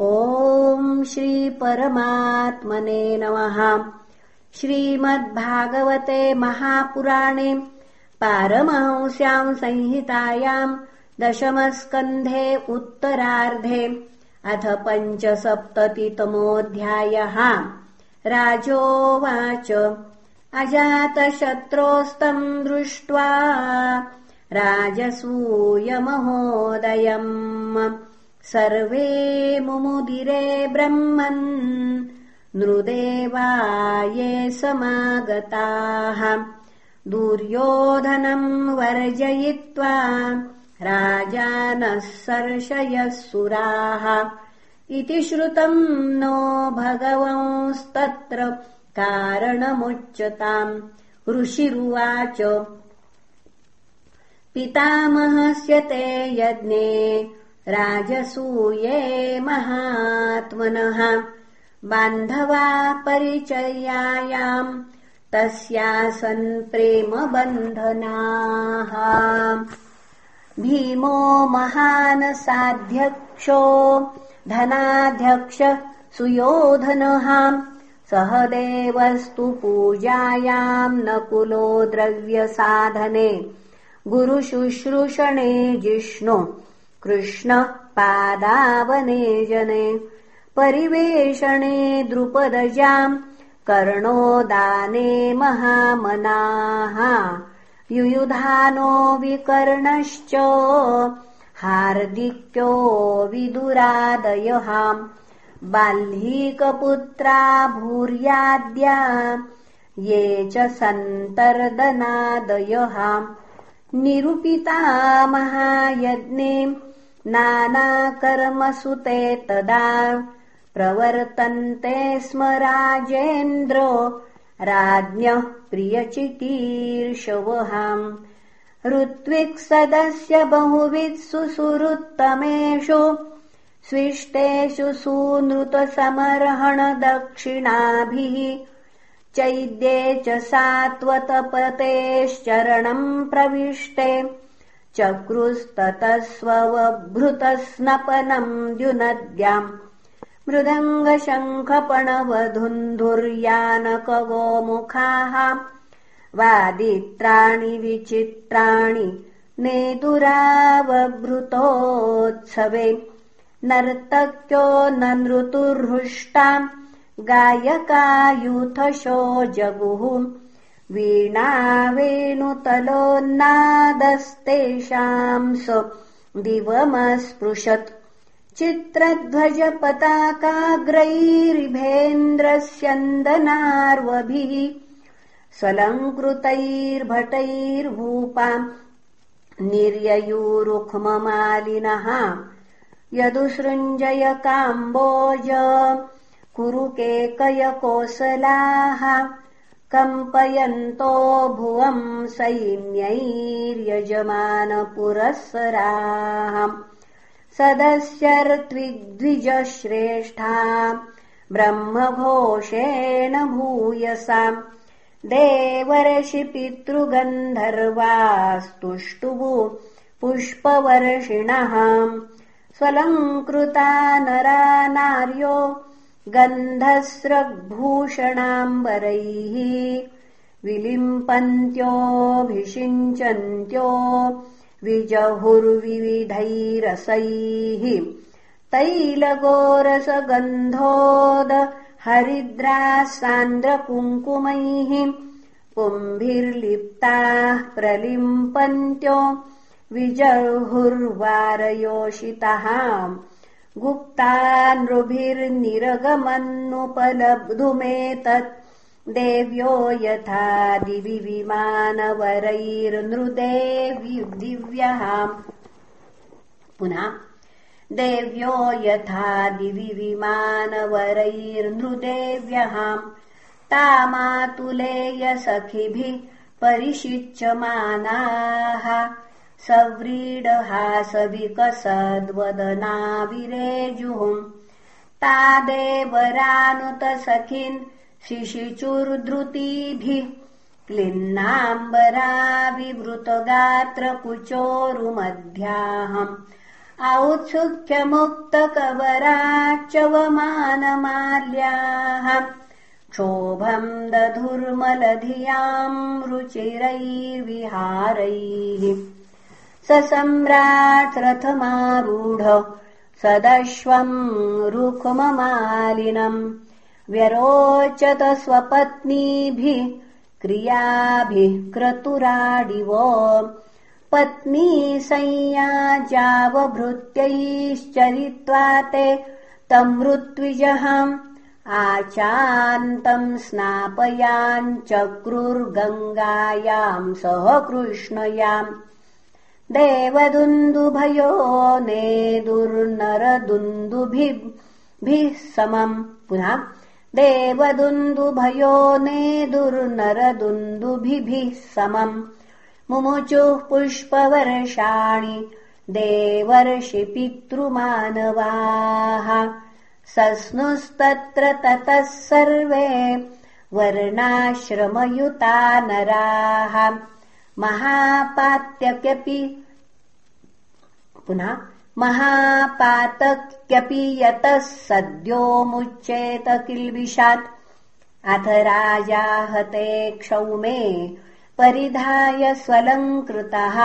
ॐ श्रीपरमात्मने नमः। श्रीमद्भागवते महापुराणे पारमहंस्याम् संहितायाम् दशमस्कन्धे उत्तरार्धे अथ पञ्चसप्ततितमोऽध्यायः। राजोवाच। अजातशत्रोस्तम् दृष्ट्वा राजसूयमहोदयम् सर्वे मुमुदिरे ब्रह्मन् नृदेवा ये समागताः। दुर्योधनम् वर्जयित्वा राजानः सर्षयः सुराः। इति श्रुतम् नो भगवंस्तत्र कारणमुच्यताम्। ऋषिरुवाच पितामहस्य ते यज्ञे राजसूये महात्मनः। बान्धवा परिचर्यायाम् तस्यासन् प्रेमबन्धनाः भीमो महान् साध्यक्षो धनाध्यक्ष सुयोधनः। सहदेवस्तु पूजायाम् नकुलो द्रव्यसाधने। गुरुशुश्रूषणे जिष्णु कृष्ण पादावने जने परिवेषणे द्रुपदजाम् कर्णोदाने महामनाः। युयुधानो विकर्णश्च हार्दिक्यो विदुरादयः। बाल्हीकपुत्रा भूर्याद्या ये च सन्तर्दनादयः। निरूपिता महायज्ञे नानाकर्मसु ते तदा प्रवर्तन्ते स्म राजेन्द्रो राज्ञः प्रियचिकीर्षवहाम्। ऋत्विक्सदस्य बहुवित्सु सुरुत्तमेषु स्विष्टेषु सूनृतसमर्हणदक्षिणाभिः चैद्ये च सात्वतपतेश्चरणम् प्रविष्टे चक्रुस्ततस्ववभृतस्नपनम् द्युनद्याम् मृदङ्गशङ्खपणवधुन्धुर्यानकगोमुखाः वादित्राणि विचित्राणि नेतुरावभृतोत्सवे। नर्तक्यो न नृतुर्हृष्टाम् गायकायूथशो जगुः वीणा वेणुतलोन्नादस्तेषाम् स दिवमस्पृशत्। चित्रध्वजपताकाग्रैरिभेन्द्रस्यन्दनार्वभिः स्वलङ्कृतैर्भटैर्भूपाम् निर्ययूरुक्ममालिनः यदुसृञ्जय काम्बोज कुरु केकयकोसलाः कम्पयन्तो भुवम् सैन्यैर्यजमानपुरःसराः सदस्यर्त्विग्द्विजश्रेष्ठा ब्रह्मघोषेण भूयसाम् देवर्षि पितृगन्धर्वास्तुष्टुः पुष्पवर्षिणः। स्वलङ्कृता नरा नार्यो गन्धस्रग्भूषणाम्बरैः विलिम्पन्त्योऽभिषिञ्चन्त्यो विजहुर्विविधैरसैः तैलगोरसगन्धोद हरिद्राः सान्द्रकुङ्कुमैः पुम्भिर्लिप्ताः प्रलिम्पन्त्यो विजहुर्वारयोषितः गुप्ता नृभिर्निरगमन्नुपलब्धुमेतत् देव्यो यथा दिवि विमानवरैर्नृदेव्यः पुनः देव्यो यथा दिवि विमानवरैर्नृदेव्यः तामातुलेयसखिभिः परिषिच्यमानाः सव्रीडहासविकसद्वदनाविरेजुः तादेवरानुतसखिन् शिशिचुर्द्रुतीभिः क्लिन्नाम्बराविवृतगात्रकुचोरुमध्याहम्। औत्सुख्यमुक्तकबराच्चवमानमाल्याः क्षोभम् दधुर्मलधियाम् रुचिरैर्विहारैः स सम्राट् रथमारूढ सदश्वम् रुक्ममालिनम् व्यरोचत स्वपत्नीभिः क्रियाभिः क्रतुराडिव पत्नी संयाजावभृत्यैश्चरित्वा ते तम् ऋत्विजहम् आचान्तम् स्नापयाञ्चक्रुर्गङ्गायाम् सह कृष्णयाम् देवदुन्दुभयो नेदुर्नरदुन्दुभिः समम् पुनः देवदुन्दुभयो नेदुर्नरदुन्दुभिः समम् मुमुचुः पुष्पवर्षाणि देवर्षि पितृमानवाः सस्नुस्तत्र ततः सर्वे वर्णाश्रमयुता नराः महापात्यक्यपि पुनः महापातक्यपि यतः सद्योमुच्चेत किल्बिषात् अथ राजा हते क्षौमे परिधाय स्वलङ्कृतः।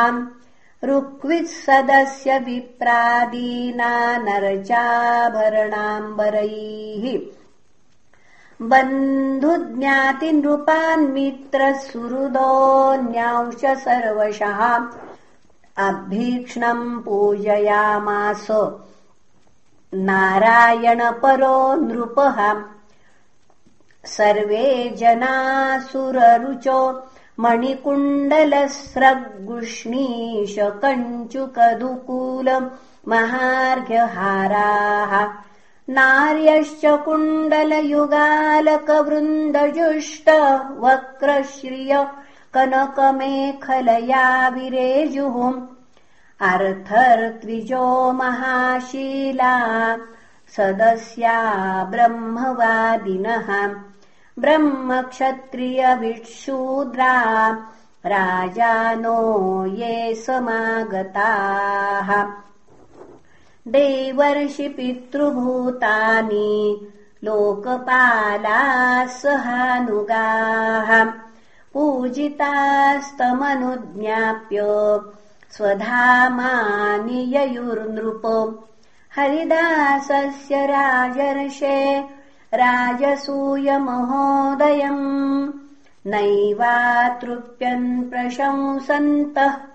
ऋक्वित्सदस्य विप्रादीना नरचाभरणाम्बरैः बन्धुज्ञातिनृपान्मित्रसुहृदोऽन्यांश्च सर्वशः। अभीक्ष्णम् पूजयामास। नारायणपरो नृपः। सर्वे जनासुररुचो। मणिकुण्डलस्रगुष्णीशकञ्चुकदुकूल महार्घ्यहाराः नार्यश्च कुण्डलयुगालकवृन्दजुष्ट वक्रश्रिय कनकमेखलया विरेजुः अर्थर्त्विजो महाशीला सदस्या ब्रह्मवादिनः। ब्रह्मक्षत्रियविट्शूद्रा राजानो ये समागताः देवर्षि पितृभूतानि लोकपालाः सहानुगाः। पूजितास्तमनुज्ञाप्य स्वधामानि ययुर्नृप। हरिदासस्य राजर्षे राजसूयमहोदयम्। नैवातृप्यन् प्रशंसन्तः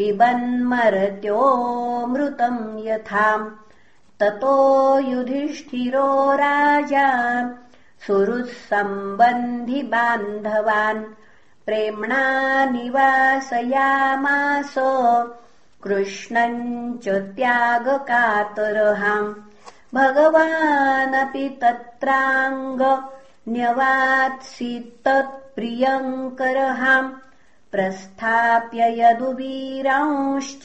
पिबन्मरत्योऽमृतम् यथा। ततो युधिष्ठिरो राजा। सुहृत्सम्बन्धिबान्धवान् प्रेम्णा निवासयामास। कृष्णम् च त्यागकातरहाम् भगवानपि तत्राङ्ग। न्यवात्सीत्तत्प्रियङ्करहाम् प्रस्थाप्य यदुवीरांश्च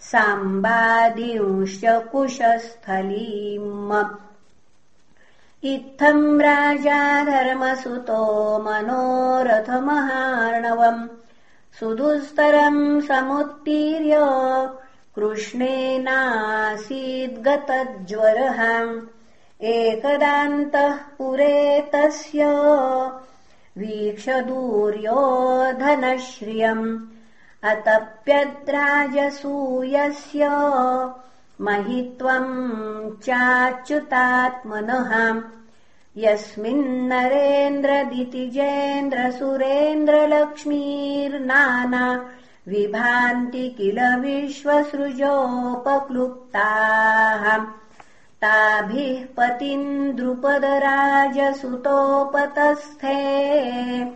साम्बादींश्च कुशस्थलीम् इत्थम् राजा धर्मसुतो मनोरथमहार्णवम्। सुदुस्तरम् समुत्तीर्य कृष्णेनासीद्गतज्वरः। एकदान्तः पुरे तस्य वीक्षदूर्योधनश्रियम् अतप्यद्राजसूयस्य महित्वम् चाच्युतात्मनः। यस्मिन्नरेन्द्रदितिजेन्द्रसुरेन्द्रलक्ष्मीर्नाना विभान्ति किल विश्वसृजोपक्लुप्ताः ताभिः पतिन्द्रुपदराजसुतोपतस्थे।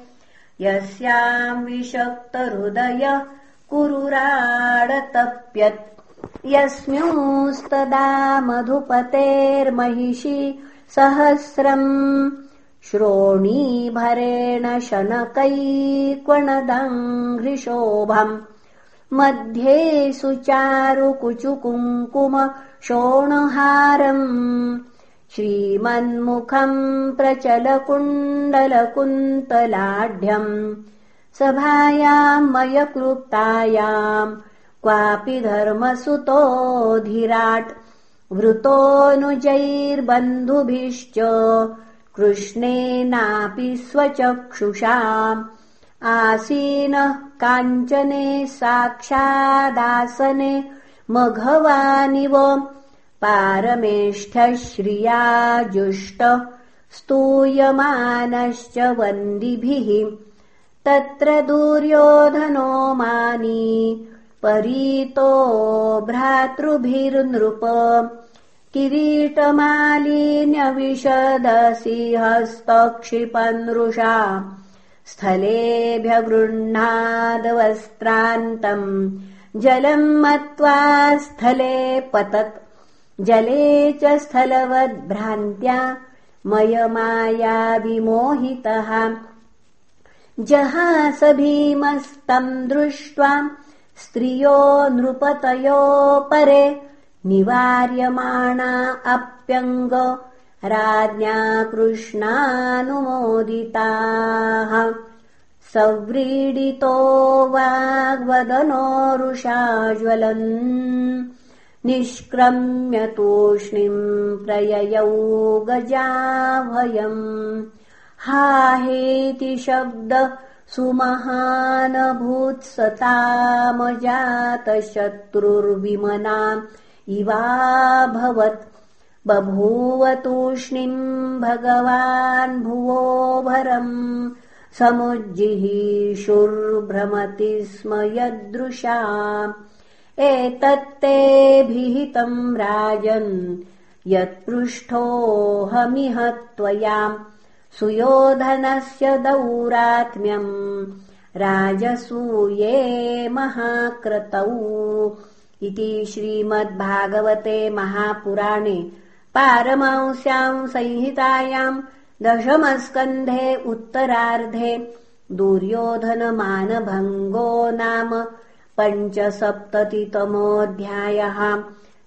यस्याम् विषक्तहृदय कुरुराडतप्यत्। यस्मिंस्तदा मधुपतेर्महिषी सहस्रम् श्रोणीभरेण शनकैक्वणदङ्घ्रिशोभम् मध्ये सुचारुकुचुकुङ्कुम शोणहारम् श्रीमन्मुखम् प्रचलकुण्डलकुन्तलाढ्यम् सभायाम् मयकृतायाम् क्वापि धर्मसुतोऽधिराट् वृतोऽनुजैर्बन्धुभिश्च कृष्णेनापि स्वचक्षुषाम् आसीनः काञ्चने साक्षादासने मघवानिव पारमेष्ठश्रिया जुष्ट स्तूयमानश्च वन्दिभिः तत्र दुर्योधनो मानी परीतो भ्रातृभिर्नृप किरीटमालिन्यविशदसि हस्तक्षिपन्नृषा स्थलेभ्य गृह्णादवस्त्रान्तम् जलम् मत्वा स्थले पतत्। जले च स्थलवद्भ्रान्त्या मयमाया विमोहितः जहास भीमस्तम् दृष्ट्वा स्त्रियो नृपतयो परे निवार्यमाणा अप्यङ्ग राज्ञा कृष्णानुमोदिताः। सव्रीडितो वाग्वदनोरुषा ज्वलन्। निष्क्रम्य तूष्णीम् प्रययौ गजाभयम्। हा हेति शब्द सुमहानभूत्सतामजातशत्रुर्विमनाम् इवाभवत् बभूव तूष्णीम् भगवान् भरम् समुज्जिहीषुर्भ्रमति स्म यदृशा। एतत्ते भिहितम् राजन् यत्पृष्ठोऽहमिह त्वयाम् सुयोधनस्य दौरात्म्यम् राजसूये महाक्रतौ। इति श्रीमद्भागवते महापुराणे पारमांस्याम् संहितायाम् दशमस्कन्धे उत्तरार्धे दुर्योधनमानभङ्गो नाम पञ्चसप्ततितमोऽध्यायः.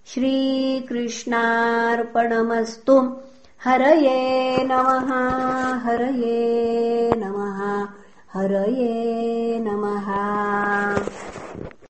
श्रीकृष्णार्पणमस्तु। हरये नमः हरये नमः हरये नमः